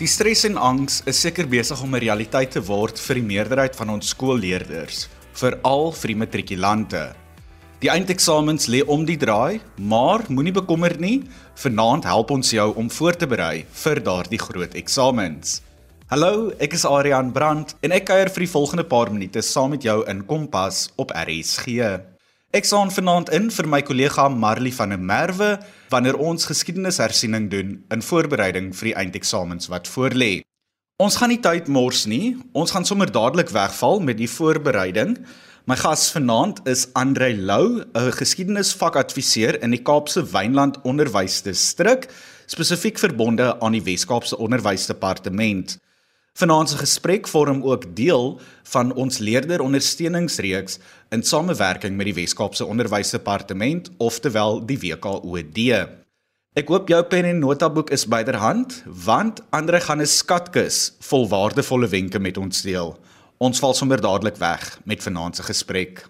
Die stres en angs is seker besig om 'n realiteit te word vir die meerderheid van ons skoolleerders, veral vir die matrikulante. Die eindeksamens lê om die draai, maar moenie bekommer nie, vanaand help ons jou om voor te berei vir daardie groot eksamens. Hallo, ek is Adrian Brandt en ek kuier vir die volgende paar minute saam met jou in Kompas op RSG. Ek staan vanaand in vir my kollega Marley van der Merwe wanneer ons geskiedenishersiening doen in voorbereiding vir die eindeksamens wat voorlê. Ons gaan nie tyd mors nie. Ons gaan sommer dadelik wegval met die voorbereiding. My gas vanaand is Andre Lou, 'n geskiedenisvakadviseur in die Kaapse Wynland Onderwysdistrik, spesifiek verbonde aan die Wes-Kaapse Onderwysdepartement. Vanaand se gesprek vorm ook deel van ons leerderondersteuningsreeks in samewerking met die Wes-Kaapse Onderwysdepartement, oftewel die WKOD. Ek hoop jou pen en notaboek is byderhand, want Andre gaan 'n skatkis vol waardevolle wenke met ons deel. Ons val sommer dadelik weg met vanaand se gesprek.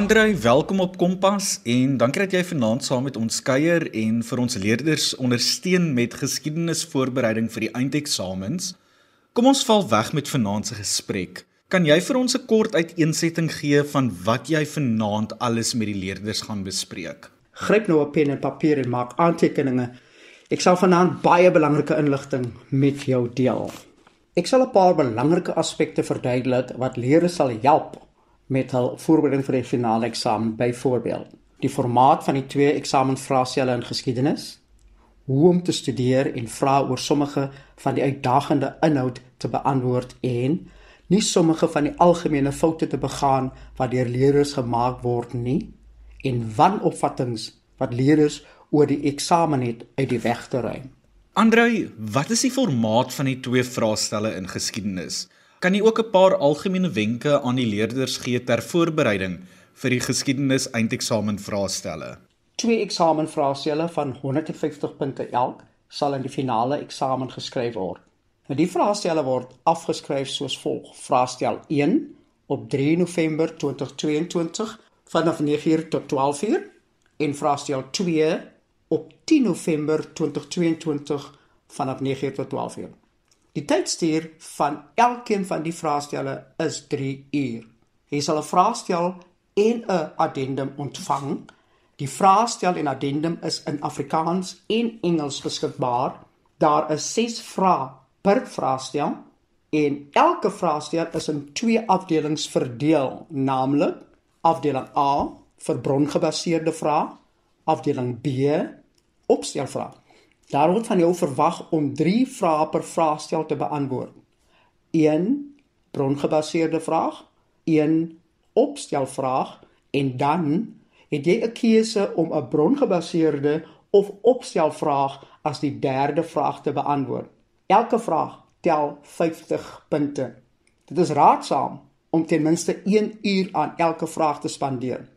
Andrei, welkom op Kompas en dankie dat jy vanaand saam met ons kuier en vir ons leerders ondersteun met geskiedenisvoorbereiding vir die eindeksamens. Kom ons val weg met vanaand se gesprek. Kan jy vir ons 'n kort uiteensetting gee van wat jy vanaand alles met die leerders gaan bespreek? Gryp nou 'n pen en papier en maak aantekeninge. Ek sal vanaand baie belangrike inligting met jou deel. Ek sal 'n paar belangrike aspekte verduidelik wat leerders sal help met hul voorbereiding vir die finale eksamen byvoorbeeld die formaat van die twee eksamenvraestelle in geskiedenis hoe om te studeer en vra oor sommige van die uitdagende inhoud te beantwoord en nie sommige van die algemene foute te begaan wat deur leerders gemaak word nie en wanopvattinge wat leerders oor die eksamen het uit die weg te ruim. Andrei, wat is die formaat van die twee vraestelle in geskiedenis? Kan jy ook 'n paar algemene wenke aan die leerders gee ter voorbereiding vir die geskiedenis eindeksamen vraestelle? Twee eksamenvraestelle van 150 punte elk sal in die finale eksamen geskryf word. Nou die vraestelle word afgeskryf soos volg: Vraestel 1 op 3 November 2022 vanaf 9:00 tot 12:00 en vraestel 2 op 10 November 2022 vanaf 9:00 tot 12:00. Die tydstuur van elkeen van die vraestelle is 3 uur. Jy sal 'n vraestel en 'n addendum ontvang. Die vraestel en addendum is in Afrikaans en Engels beskikbaar. Daar is 6 vrae per vraestel en elke vraestel is in twee afdelings verdeel, naamlik afdeling A vir brongebaseerde vrae, afdeling B opstelvrae. Daar word van jou verwag om 3 vrae per vraestel te beantwoord. 1 brongebaseerde vraag, 1 opstelvraag en dan het jy 'n keuse om 'n brongebaseerde of opstelvraag as die derde vraag te beantwoord. Elke vraag tel 50 punte. Dit is raadsaam om ten minste 1 uur aan elke vraag te spandeer.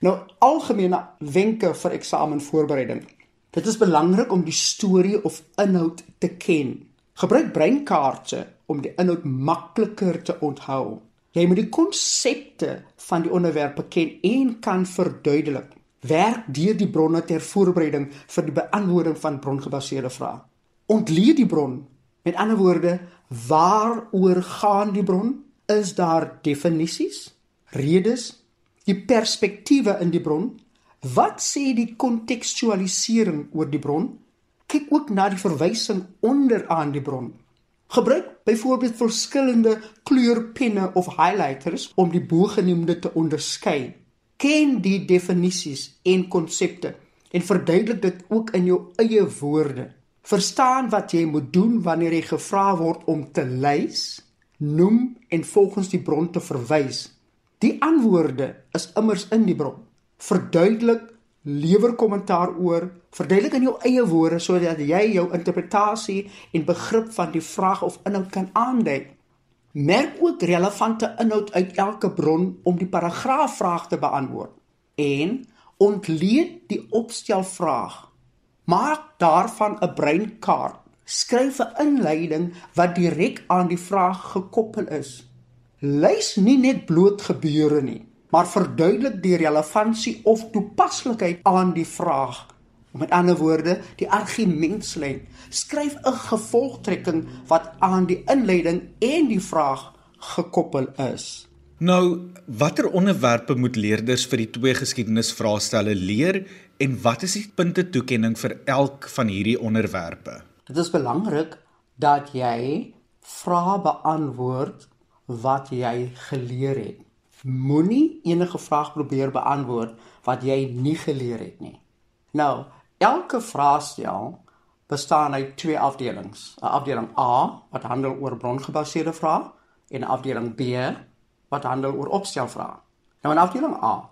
Nou algemene wenke vir eksamenvoorbereiding. Dit is belangrik om die storie of inhoud te ken. Gebruik breinkaarte om die inhoud makliker te onthou. Jy moet die konsepte van die onderwerpe ken en kan verduidelik. Werk deur die bronne ter voorbereiding vir die beantwoording van brongebaseerde vrae. Ontleed die bron. Met ander woorde, waaroor gaan die bron? Is daar definisies, redes, die perspektiewe in die bron Wat sê die kontekstualisering oor die bron? Kyk ook na die verwysing onderaan die bron. Gebruik byvoorbeeld verskillende kleurpenne of highlighters om die bogenoemde te onderskei. Ken die definisies en konsepte en verduidelik dit ook in jou eie woorde. Verstaan wat jy moet doen wanneer jy gevra word om te lys, noem en volgens die bron te verwys. Die antwoorde is immers in die bron verduidelik, lewer kommentaar oor, verduidelik in jou eie woorde sodat jy jou interpretasie en begrip van die vraag of inhoud kan aandui. Merk ook relevante inhoud uit elke bron om die paragraafvraag te beantwoord en ontleed die opstelvraag. Maak daarvan 'n breinkaart. Skryf 'n inleiding wat direk aan die vraag gekoppel is. Lys nie net bloot gebeure nie, maar verduidelik die relevantie of toepaslikheid aan die vraag Met ander woorde, die argumentslyn. Skryf 'n gevolgtrekking wat aan die inleiding en die vraag gekoppel is. Nou, watter onderwerpe moet leerders vir die twee geskiedenisvraestelle leer en wat is die punte toekenning vir elk van hierdie onderwerpe? Dit is belangrik dat jy vrae beantwoord wat jy geleer het. Moenie enige vraag probeer beantwoord wat jy nie geleer het nie. Nou, elke vraestel bestaan uit twee afdelings. 'n Afdeling A wat handel oor brongebaseerde vrae en 'n afdeling B wat handel oor opstelvrae. Nou in afdeling A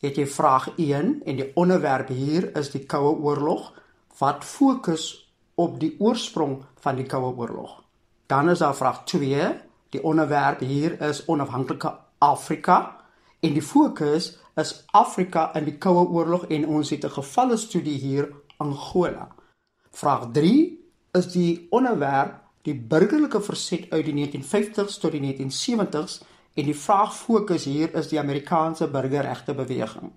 het jy vraag 1 en die onderwerp hier is die Koue Oorlog wat fokus op die oorsprong van die Koue Oorlog. Dan is daar vraag 2, die onderwerp hier is onafhanklike Afrika en die fokus is Afrika in die Koue Oorlog en ons het 'n gevalle studie hier Angola. Vraag 3 is die onderwerp die burgerlike verset uit die 1950s tot die 1970s En die vraag fokus hier is die Amerikaanse burgerregte beweging.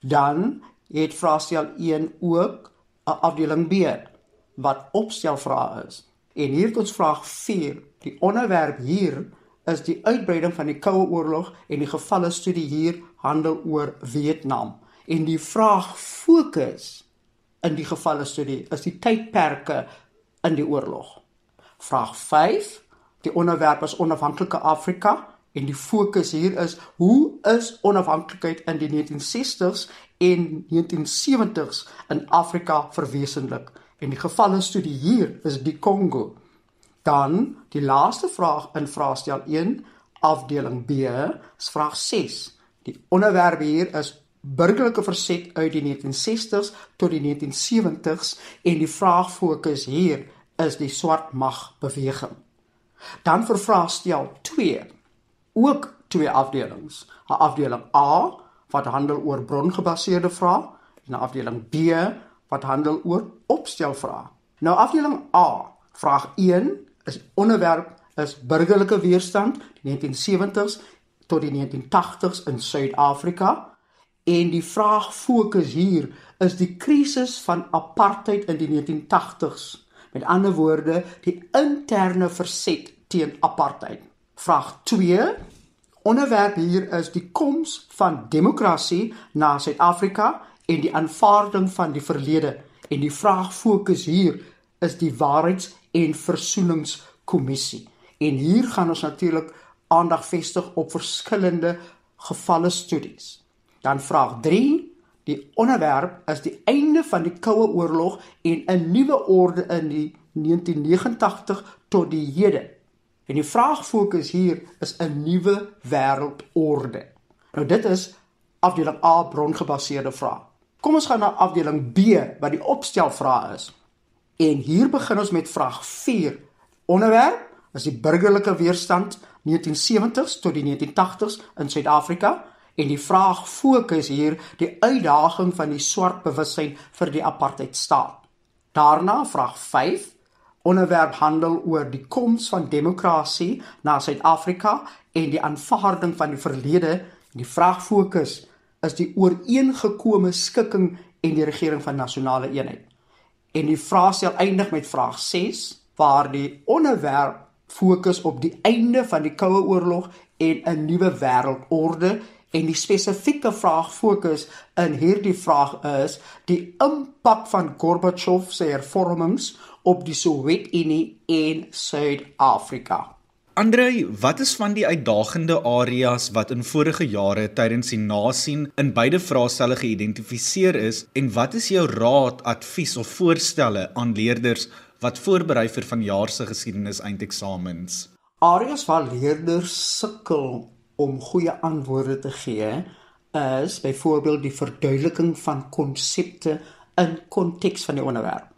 Dan het vraestel 1 ook 'n afdeling B wat opstelvrae is. En hier tot vraag 4. Die onderwerp hier is die uitbreiding van die Koue Oorlog en die gevalle studie hier handel oor Vietnam. En die vraag fokus in die gevalle studie is die tydperke in die oorlog. Vraag 5. Die onderwerp is onafhanklike Afrika En die fokus hier is hoe is onafhanklikheid in die 1960s en 1970s in Afrika verwesenlik. En die gevalle studie hier is die Kongo. Dan die laaste vraag in vraestel 1 afdeling B, is vraag 6. Die onderwerp hier is burgerlike verset uit die 1960s tot die 1970s en die vraag fokus hier is die swart mag beweging. Dan vir vraestel 2 ook twee afdelings. 'n Afdeling A wat handel oor brongebaseerde vrae en 'n afdeling B wat handel oor opstelvrae. Nou afdeling A, vraag 1 is onderwerp is burgerlike weerstand die 1970s tot die 1980s in Suid-Afrika en die vraag fokus hier is die krisis van apartheid in die 1980s. Met ander woorde, die interne verset teen apartheid. Vraag 2. Onderwerp hier is die koms van demokrasie na Suid-Afrika en die aanvaarding van die verlede. En die vraag fokus hier is die waarheids- en versoeningskommissie. En hier gaan ons natuurlik aandag vestig op verskillende gevalle studies. Dan vraag 3. Die onderwerp is die einde van die Koue Oorlog en 'n nuwe orde in die 1989 tot die hede. En die vraag fokus hier is 'n nuwe wêreldorde. Nou dit is afdeling A brongebaseerde vrae. Kom ons gaan na afdeling B wat die opstelvrae is. En hier begin ons met vraag 4. Onderwerp is die burgerlike weerstand 1970s tot die 1980s in Suid-Afrika en die vraag fokus hier die uitdaging van die swart bewussyn vir die apartheidstaat. Daarna vraag onderwerp handel oor die koms van demokrasie na Suid-Afrika en die aanvaarding van die verlede. Die vraag fokus is die ooreengekome skikking en die regering van nasionale eenheid. En die vraestel eindig met vraag 6 waar die onderwerp fokus op die einde van die Koue Oorlog en 'n nuwe wêreldorde en die spesifieke vraag fokus in hierdie vraag is die impak van Gorbachev se hervormings op die Sowjetunie en Suid-Afrika. Andrei, wat is van die uitdagende areas wat in vorige jare tydens die nasien in beide vraestelle geïdentifiseer is en wat is jou raad, advies of voorstelle aan leerders wat voorberei vir vanjaar se geskiedenis eindeksamens? Areas waar leerders sukkel om goeie antwoorde te gee, is byvoorbeeld die verduideliking van konsepte in konteks van die onderwerp.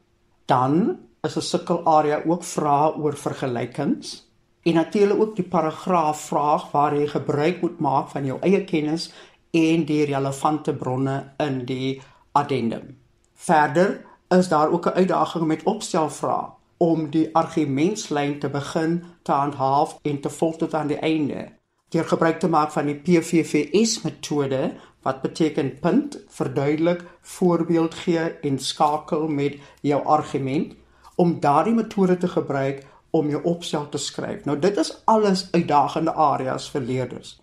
Dan is 'n sukkelarea ook vrae oor vergelykings en natuurlik ook die paragraaf vraag waar jy gebruik moet maak van jou eie kennis en die relevante bronne in die addendum. Verder is daar ook 'n uitdaging met opstelvrae om die argumentslyn te begin te handhaaf en te volg tot aan die einde. Deur gebruik te maak van die PVVS metode wat beteken punt, verduidelik, voorbeeld gee en skakel met jou argument om daardie metode te gebruik om jou opstel te skryf. Nou dit is alles uitdagende areas vir leerders.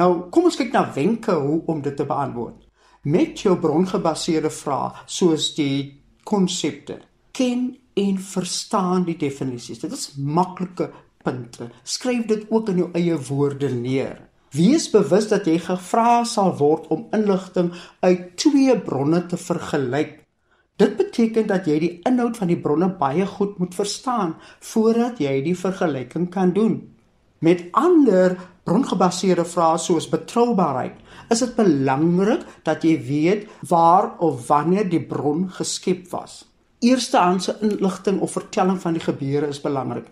Nou kom ons kyk na wenke hoe om dit te beantwoord. Met jou brongebaseerde vrae soos die konsepte, ken en verstaan die definisies. Dit is maklike punte. Skryf dit ook in jou eie woorde neer. Wees bewus dat jy gevra sal word om inligting uit twee bronne te vergelyk. Dit beteken dat jy die inhoud van die bronne baie goed moet verstaan voordat jy die vergelyking kan doen. Met ander brongebaseerde vrae soos betroubaarheid, is dit belangrik dat jy weet waar of wanneer die bron geskep was. Eerstehandse inligting of vertelling van die gebeure is belangrik.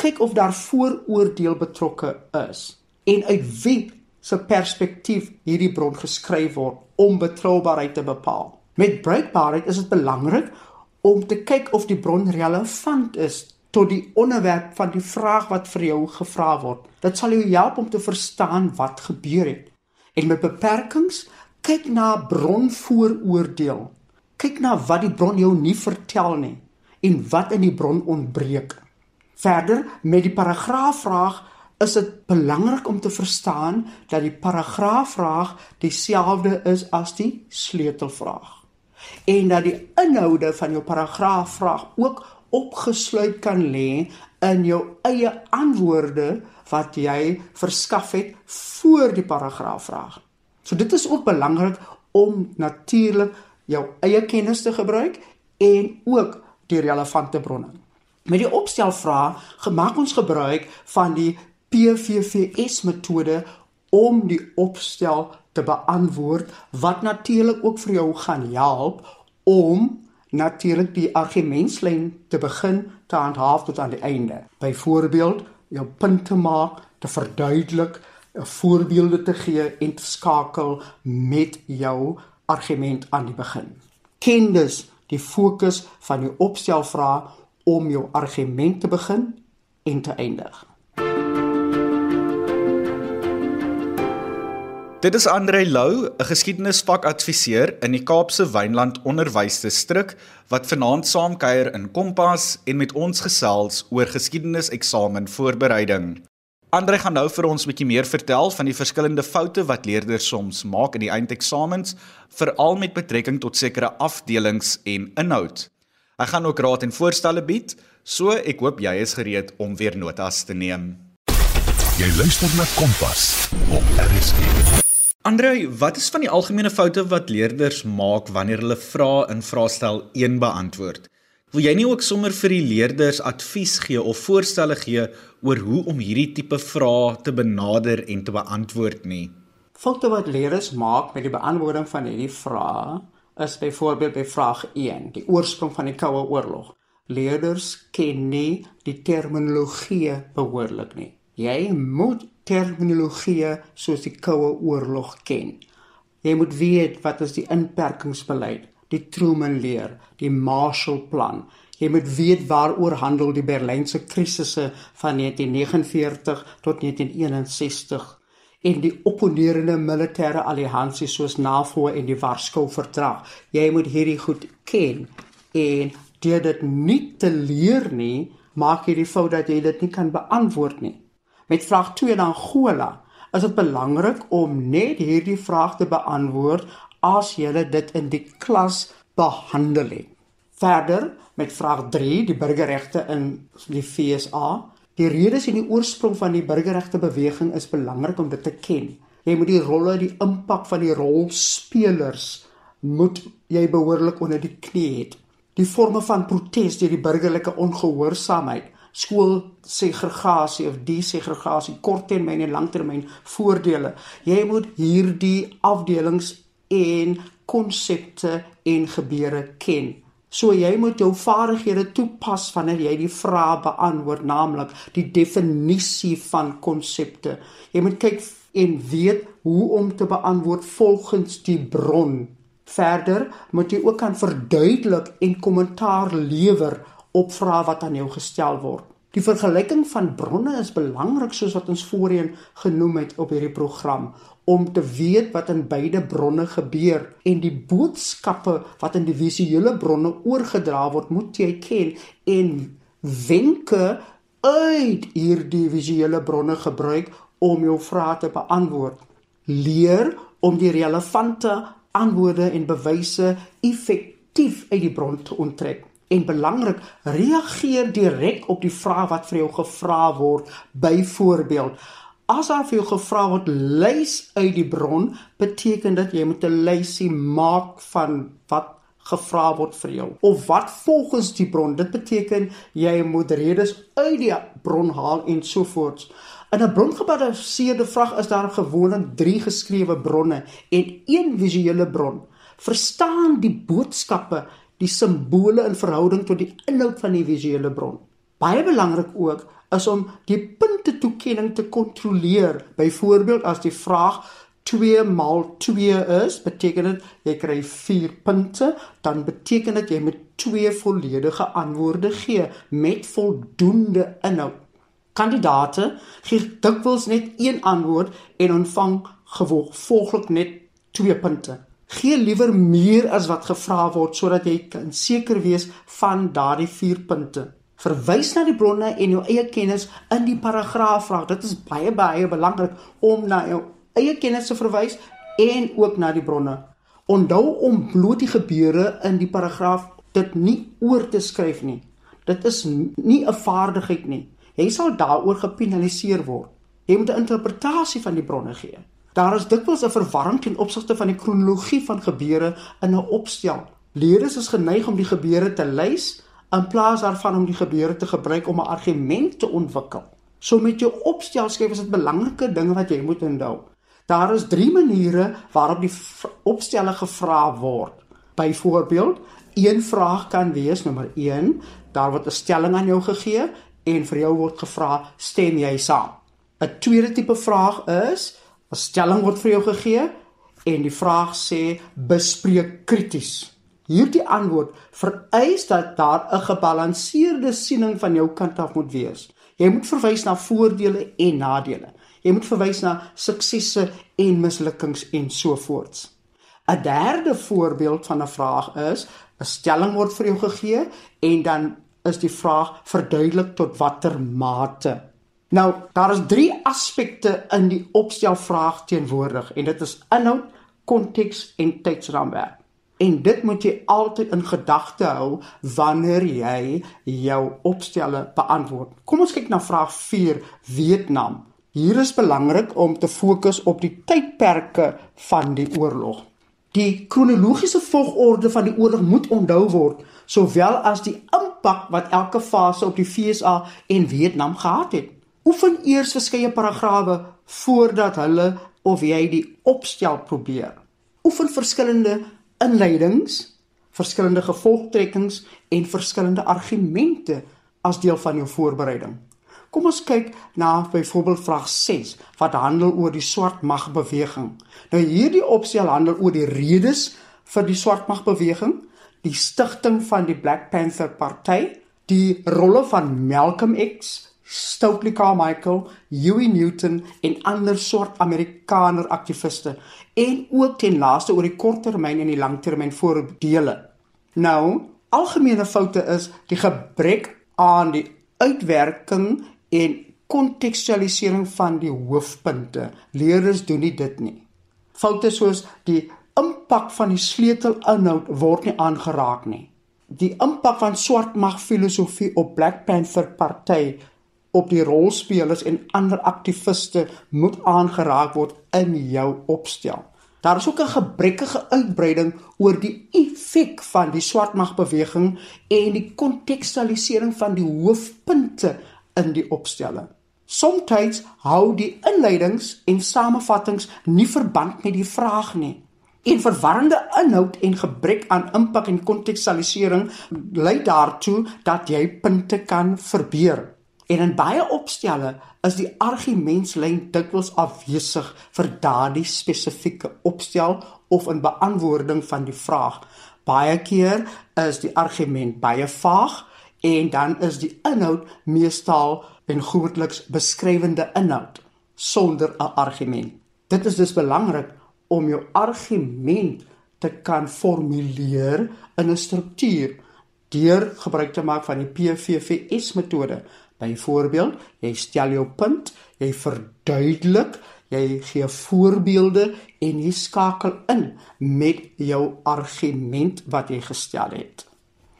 Kyk of daar vooroordeel betrokke is en uit wie se perspektief hierdie bron geskryf word om betroubaarheid te bepaal. Met bruikbaarheid is dit belangrik om te kyk of die bron relevant is tot die onderwerp van die vraag wat vir jou gevra word. Dit sal jou help om te verstaan wat gebeur het. En met beperkings, kyk na bronvooroordeel. Kyk na wat die bron jou nie vertel nie en wat in die bron ontbreek. Verder met die paragraafvraag is dit belangrik om te verstaan dat die paragraafvraag dieselfde is as die sleutelvraag en dat die inhoude van jou paragraafvraag ook opgesluit kan lê in jou eie antwoorde wat jy verskaf het voor die paragraafvraag. So dit is ook belangrik om natuurlik jou eie kennis te gebruik en ook die relevante bronne. Met die opstelvraag gemaak ons gebruik van die PVVS metode om die opstel te beantwoord wat natuurlik ook vir jou gaan help om natuurlik die argumentslyn te begin te handhaaf tot aan die einde. Byvoorbeeld, jou punte maak, te verduidelik, voorbeelde te gee en te skakel met jou argument aan die begin. Ken dus die fokus van die opstelvraag om jou argument te begin en te eindig. Dit is Andre Lou, 'n geskiedenisvakadviseur in die Kaapse Wynland Onderwysdistrik wat vanaand saamkuier in Kompas en met ons gesels oor geskiedeniseksamen voorbereiding. Andre gaan nou vir ons 'n bietjie meer vertel van die verskillende foute wat leerders soms maak in die eindeksamens, veral met betrekking tot sekere afdelings en inhoud. Hy gaan ook raad en voorstelle bied, so ek hoop jy is gereed om weer notas te neem. Jy luister na Kompas op RSG. Andre, wat is van die algemene foute wat leerders maak wanneer hulle vrae in vraestel 1 beantwoord? Wil jy nie ook sommer vir die leerders advies gee of voorstelle gee oor hoe om hierdie tipe vrae te benader en te beantwoord nie? Foute wat leerders maak met die beantwoording van hierdie vrae is byvoorbeeld by vraag 1, die oorsprong van die Koue Oorlog. Leerders ken nie die terminologie behoorlik nie. Jy moet terminologie soos die Koue Oorlog ken. Jy moet weet wat is die inperkingsbeleid, die Truman leer, die Marshall Plan. Jy moet weet waaroor handel die Berlynse krisisse van 1949 tot 1961 en die opponerende militêre alliansies soos NAVO en die Warskau Verdrag. Jy moet hierdie goed ken en deur dit nie te leer nie, maak jy die fout dat jy dit nie kan beantwoord nie. Met vraag 2 in Angola is dit belangrik om net hierdie vraag te beantwoord as jy dit in die klas behandel het. Verder met vraag 3, die burgerregte in die FSA. Die redes en die oorsprong van die burgerregte beweging is belangrik om dit te ken. Jy moet die rolle, die impak van die rolspelers moet jy behoorlik onder die knie hê. Die forme van protes deur die burgerlike ongehoorsaamheid skoolsegregasie of desegregasie, korttermyn en langtermyn voordele. Jy moet hierdie afdelings en konsepte en gebeure ken. So jy moet jou vaardighede toepas wanneer jy die vrae beantwoord, naamlik die definisie van konsepte. Jy moet kyk en weet hoe om te beantwoord volgens die bron. Verder moet jy ook kan verduidelik en kommentaar lewer op vrae wat aan jou gestel word. Die vergelyking van bronne is belangrik soos wat ons voorheen genoem het op hierdie program om te weet wat in beide bronne gebeur. En die boodskappe wat in die visuele bronne oorgedra word moet jy ken en wenke uit hierdie visuele bronne gebruik om jou vrae te beantwoord. Leer om die relevante antwoorde en bewyse effektief uit die bron te onttrek en belangrik reageer direk op die vraag wat vir jou gevra word. Byvoorbeeld as daar vir jou gevra word lys uit die bron beteken dit jy moet 'n lysie maak van wat gevra word vir jou. Of wat volgens die bron dit beteken jy moet redes uit die bron haal en so voort. In 'n brongebaseerde vraag is daar gewoonlik 3 geskrewe bronne en een visuele bron. Verstaan die boodskappe die simbole in verhouding tot die inhoud van die visuele bron. Baie belangrik ook is om die punte toekenning te kontroleer. Byvoorbeeld as die vraag 2 maal 2 is, beteken dit jy kry 4 punte, dan beteken dit jy moet 2 volledige antwoorde gee met voldoende inhoud. Kandidate gee dikwels net een antwoord en ontvang gevolglik net 2 punte. Gee liewer meer as wat gevra word sodat jy kan seker wees van daardie 4 punte. Verwys na die bronne en jou eie kennis in die paragraaf vraag. Dit is baie baie belangrik om na jou eie kennis te verwys en ook na die bronne. Onthou om bloot die gebeure in die paragraaf dit nie oor te skryf nie. Dit is nie 'n vaardigheid nie. Jy sal daaroor gepenaliseer word. Jy moet 'n interpretasie van die bronne gee. Daar is dikwels 'n verwarring ten opsigte van die kronologie van gebeure in 'n opstel. Leerders is geneig om die gebeure te lys in plaas daarvan om die gebeure te gebruik om 'n argument te ontwikkel. So met jou opstel skryf is dit belangrike dinge wat jy moet onthou. Daar is 3 maniere waarop die opstelle gevra word. Byvoorbeeld, een vraag kan wees nommer 1, daar word 'n stelling aan jou gegee en vir jou word gevra, stem jy saam? 'n Tweede tipe vraag is 'n stelling word vir jou gegee en die vraag sê bespreek krities. Hierdie antwoord vereis dat daar 'n gebalanseerde siening van jou kant af moet wees. Jy moet verwys na voordele en nadele. Jy moet verwys na suksesse en mislukkings en so voorts. 'n Derde voorbeeld van 'n vraag is 'n stelling word vir jou gegee en dan is die vraag verduidelik tot watter mate Nou, daar is 3 aspekte in die opstelvraag teenwoordig en dit is inhoud, konteks en tydsraamwerk. En dit moet jy altyd in gedagte hou wanneer jy jou opstelle beantwoord. Kom ons kyk na vraag 4, Vietnam. Hier is belangrik om te fokus op die tydperke van die oorlog. Die kronologiese volgorde van die oorlog moet onthou word, sowel as die impak wat elke fase op die FSA en Vietnam gehad het oefen eers verskeie paragrawe voordat hulle of jy die opstel probeer. Oefen verskillende inleidings, verskillende gevolgtrekkings en verskillende argumente as deel van jou voorbereiding. Kom ons kyk na byvoorbeeld vraag 6 wat handel oor die swart magbeweging. Nou hierdie opstel handel oor die redes vir die swart magbeweging, die stigting van die Black Panther party, die rolle van Malcolm X, Stokely Carmichael, Huey Newton en ander swart Amerikaner aktiviste en ook ten laaste oor die korttermyn en die langtermyn voordele. Nou, algemene foute is die gebrek aan die uitwerking en kontekstualisering van die hoofpunte. Leerders doen nie dit nie. Foute soos die impak van die sleutelinhoud word nie aangeraak nie. Die impak van swart mag filosofie op Black Panther party op die rolspelers en ander aktiviste moet aangeraak word in jou opstel. Daar is ook 'n gebrekkige uitbreiding oor die effek van die swartmagbeweging en die kontekstualisering van die hoofpunte in die opstelle. Somstyds hou die inleidings en samevattings nie verband met die vraag nie. En verwarrende inhoud en gebrek aan impak en kontekstualisering lei daartoe dat jy punte kan verbeur. En in baie opstelle is die argumentslyn dikwels afwesig vir daardie spesifieke opstel of in beantwoording van die vraag. Baie keer is die argument baie vaag En dan is die inhoud meestal en grootliks beskrywende inhoud sonder 'n argument. Dit is dus belangrik om jou argument te kan formuleer in 'n struktuur deur gebruik te maak van die PVVS metode. Byvoorbeeld, jy stel jou punt, jy verduidelik, jy gee voorbeelde en jy skakel in met jou argument wat jy gestel het.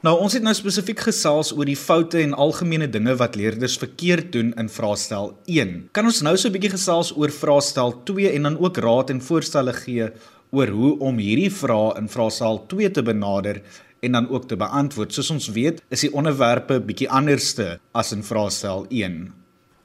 Nou ons het nou spesifiek gesels oor die foute en algemene dinge wat leerders verkeerd doen in vraestel 1. Kan ons nou so 'n bietjie gesels oor vraestel 2 en dan ook raad en voorstelle gee oor hoe om hierdie vrae in vraestel 2 te benader en dan ook te beantwoord. Soos ons weet, is die onderwerpe bietjie anderste as in vraestel 1.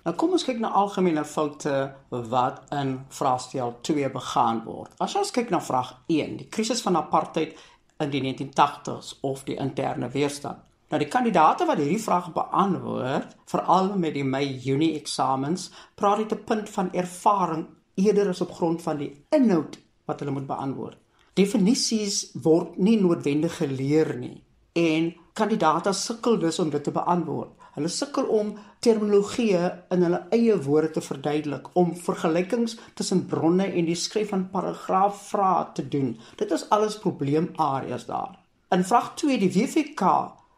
Nou kom ons kyk na algemene foute wat in vraestel 2 begaan word. As ons kyk na vraag 1, die krisis van apartheid in die 1980s of die interne weerstand. Nou die kandidaate wat hierdie vraag beantwoord, veral met die Mei-Junie eksamens, praat dit 'n punt van ervaring eerder as op grond van die inhoud wat hulle moet beantwoord. Definisies word nie noodwendig geleer nie en kandidaate sukkel dus om dit te beantwoord. Hulle sukkel om terminologie in hulle eie woorde te verduidelik, om vergelykings tussen bronne en die skryf van paragraaf vrae te doen. Dit is alles probleemareas daar. In vraag 2 die WFK,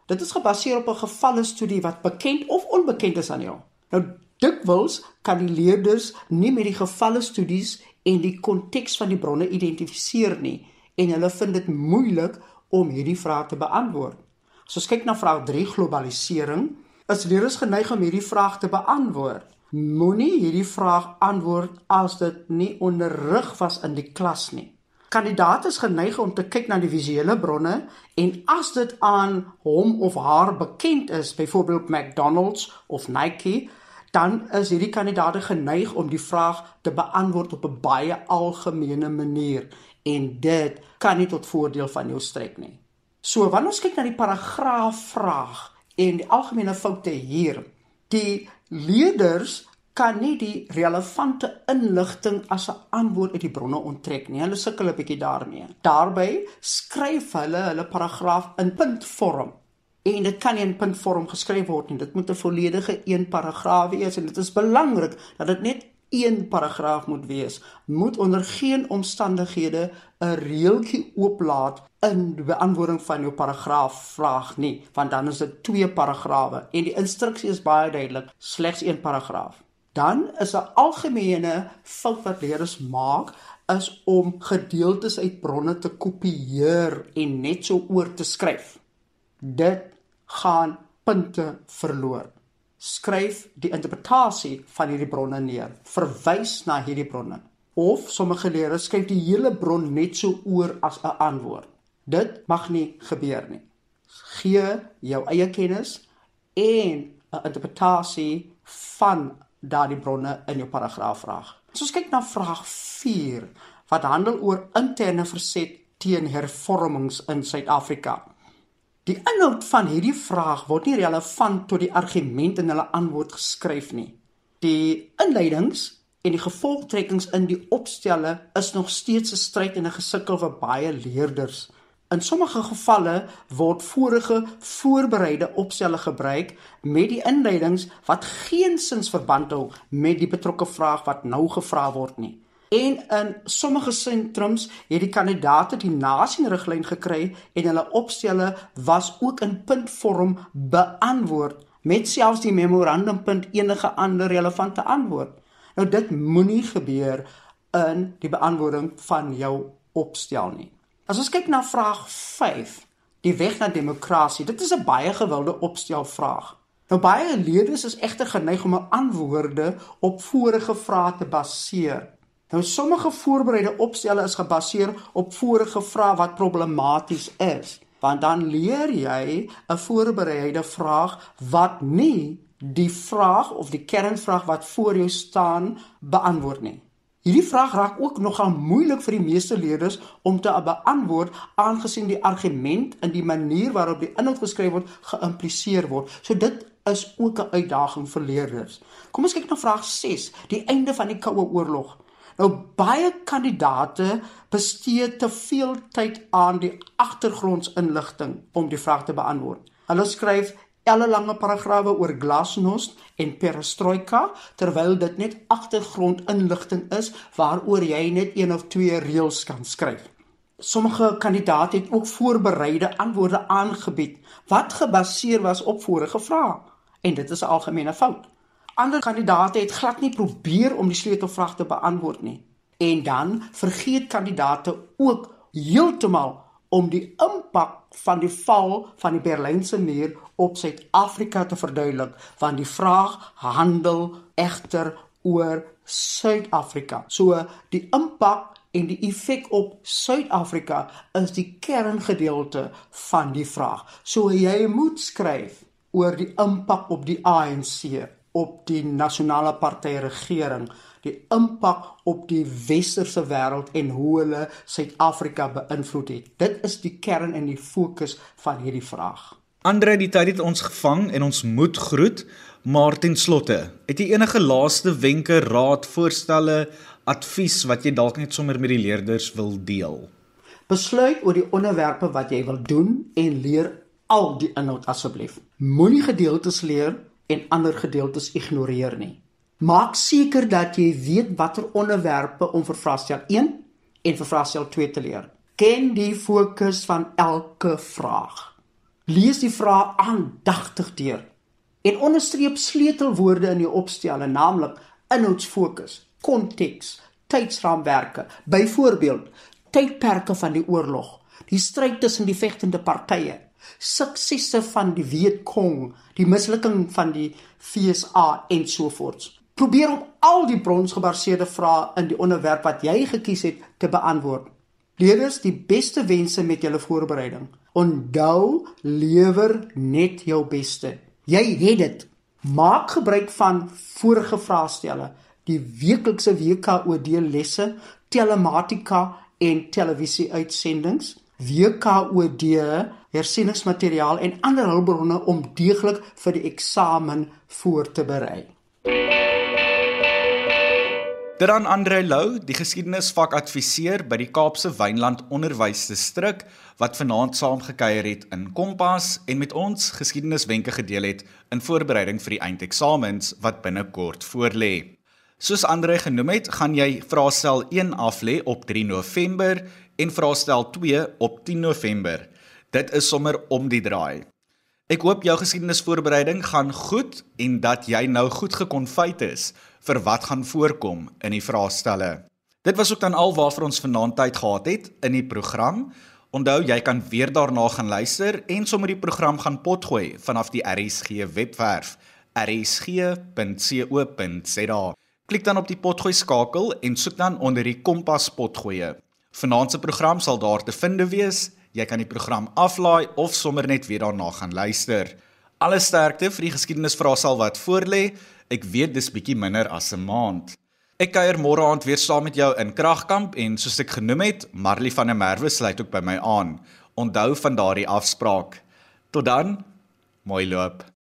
dit is gebaseer op 'n gevalle studie wat bekend of onbekend is aan jou. Nou dikwels kan die leerders nie met die gevalle studies en die konteks van die bronne identifiseer nie en hulle vind dit moeilik om hierdie vrae te beantwoord. As ons kyk na vraag 3 globalisering, is leerders geneig om hierdie vraag te beantwoord. Moenie hierdie vraag antwoord as dit nie onderrig was in die klas nie. Kandidaat is geneig om te kyk na die visuele bronne en as dit aan hom of haar bekend is, byvoorbeeld McDonald's of Nike, dan is hierdie kandidaat geneig om die vraag te beantwoord op 'n baie algemene manier en dit kan nie tot voordeel van jou strek nie. So wanneer ons kyk na die paragraaf vraag, en die algemene foute hier. Die leerders kan nie die relevante inligting as 'n antwoord uit die bronne onttrek nie. Hulle sukkel 'n bietjie daarmee. Daarby skryf hulle hulle paragraaf in puntvorm. En dit kan nie in puntvorm geskryf word nie. Dit moet 'n volledige een paragraaf wees en dit is belangrik dat dit net een paragraaf moet wees. Moet onder geen omstandighede 'n reeltjie ooplaat in die beantwoording van jou paragraaf vraag nie, want dan is dit twee paragrawe en die instruksie is baie duidelik, slegs een paragraaf. Dan is 'n algemene fout wat leerders maak is om gedeeltes uit bronne te kopieer en net so oor te skryf. Dit gaan punte verloor. Skryf die interpretasie van hierdie bronne neer. Verwys na hierdie bronne. Of sommige leerders skryf die hele bron net so oor as 'n antwoord. Dit mag nie gebeur nie. Gee jou eie kennis en 'n interpretasie van daardie bronne in jou paragraaf vraag. As ons kyk na vraag 4 wat handel oor interne verset teen hervormings in Suid-Afrika. Die inhoud van hierdie vraag word nie relevant tot die argument in hulle antwoord geskryf nie. Die inleidings en die gevolgtrekkings in die opstelle is nog steeds 'n stryd en 'n gesukkel vir baie leerders. In sommige gevalle word vorige voorbereide opstelle gebruik met die inleidings wat geensins verband hou met die betrokke vraag wat nou gevra word nie. En in sommige sentrums het die kandidaate die nasienriglyn gekry en hulle opstelle was ook in puntvorm beantwoord met selfs die memorandumpunt enige ander relevante antwoord. Nou dit moenie gebeur in die beantwoording van jou opstel nie. As ons kyk na vraag 5, die weg na demokrasie, dit is 'n baie gewilde opstelvraag. Nou baie leerders is egter geneig om 'n antwoorde op vorige vrae te baseer. Nou sommige voorbereide opstelle is gebaseer op vorige vrae wat problematies is, want dan leer jy 'n voorbereide vraag wat nie die vraag of die kernvraag wat voor jou staan beantwoord nie. Hierdie vraag raak ook nogal moeilik vir die meeste leerders om te beantwoord aangesien die argument en die manier waarop die inhoud geskryf word geïmpliseer word. So dit is ook 'n uitdaging vir leerders. Kom ons kyk na vraag 6, die einde van die Koue Oorlog. Nou baie kandidate bestee te veel tyd aan die agtergrondsinligting om die vraag te beantwoord. Hulle skryf ellelange paragrawe oor glasnost en perestroika terwyl dit net agtergrondinligting is waaroor jy net een of twee reëls kan skryf. Sommige kandidaate het ook voorbereide antwoorde aangebied wat gebaseer was op vorige vrae en dit is 'n algemene fout. Ander kandidate het glad nie probeer om die sleutelvraag te beantwoord nie. En dan vergeet kandidate ook heeltemal om die impak van die val van die Berlynse muur op Suid-Afrika te verduidelik, want die vraag handel egter oor Suid-Afrika. So die impak en die effek op Suid-Afrika is die kerngedeelte van die vraag. So jy moet skryf oor die impak op die ANC, op die nasionale party regering, die impak op die westerse wêreld en hoe hulle Suid-Afrika beïnvloed het. Dit is die kern en die fokus van hierdie vraag. Andre, die tyd het ons gevang en ons moet groet, maar ten slotte, het jy enige laaste wenke, raad, voorstelle, advies wat jy dalk net sommer met die leerders wil deel? Besluit oor die onderwerpe wat jy wil doen en leer al die inhoud asseblief. Moenie gedeeltes leer en ander gedeeltes ignoreer nie. Maak seker dat jy weet watter onderwerpe om vir vraestel 1 en vir vraestel 2 te leer. Ken die fokus van elke vraag. Lees die vrae aandagtig deur en onderstreep sleutelwoorde in jou opstel, naamlik inhoudsfokus, konteks, tydsraamwerke. Byvoorbeeld, tydperke van die oorlog, die stryd tussen die vegtende partye, suksesse van die Vietcong, die mislukking van die FSA en so voort. Probeer om al die bronsgebaseerde vrae in die onderwerp wat jy gekies het te beantwoord. Leerders, die beste wense met julle voorbereiding. Onthou, lewer net jou beste. Jy het dit. Maak gebruik van vorige vraestelle, die weeklikse WKOD lesse, telematika en televisieuitsendings, WKOD hersieningsmateriaal en ander hulpbronne om deeglik vir die eksamen voor te berei. Dit aan Andre Lou, die geskiedenisvakadviseur by die Kaapse Wynland Onderwysdistrik wat vanaand saamgekuier het in Kompas en met ons geskiedeniswenke gedeel het in voorbereiding vir die eindeksamens wat binnekort voorlê. Soos Andre genoem het, gaan jy vraestel 1 aflê op 3 November en vraestel 2 op 10 November. Dit is sommer om die draai. Ek hoop jou geskiedenisvoorbereiding gaan goed en dat jy nou goed gekonfyt is vir wat gaan voorkom in die vraestelle. Dit was ook dan al waarvoor ons vanaand tyd gehad het in die program. Onthou jy kan weer daarna gaan luister en sommer die program gaan potgooi vanaf die RSG webwerf rsg.co.za. Klik dan op die potgooi skakel en soek dan onder die kompas potgoeie. Vanaand se program sal daar te vind wees. Jy kan die program aflaai of sommer net weer daarna gaan luister. Alle sterkte vir die geskiedenisvraesal wat voorlê. Ek weet dis bietjie minder as 'n maand. Ek kuier môre aand weer saam met jou in Kragkamp en soos ek genoem het, Marley van der Merwe sluit ook by my aan. Onthou van daardie afspraak. Tot dan. Mooi loop.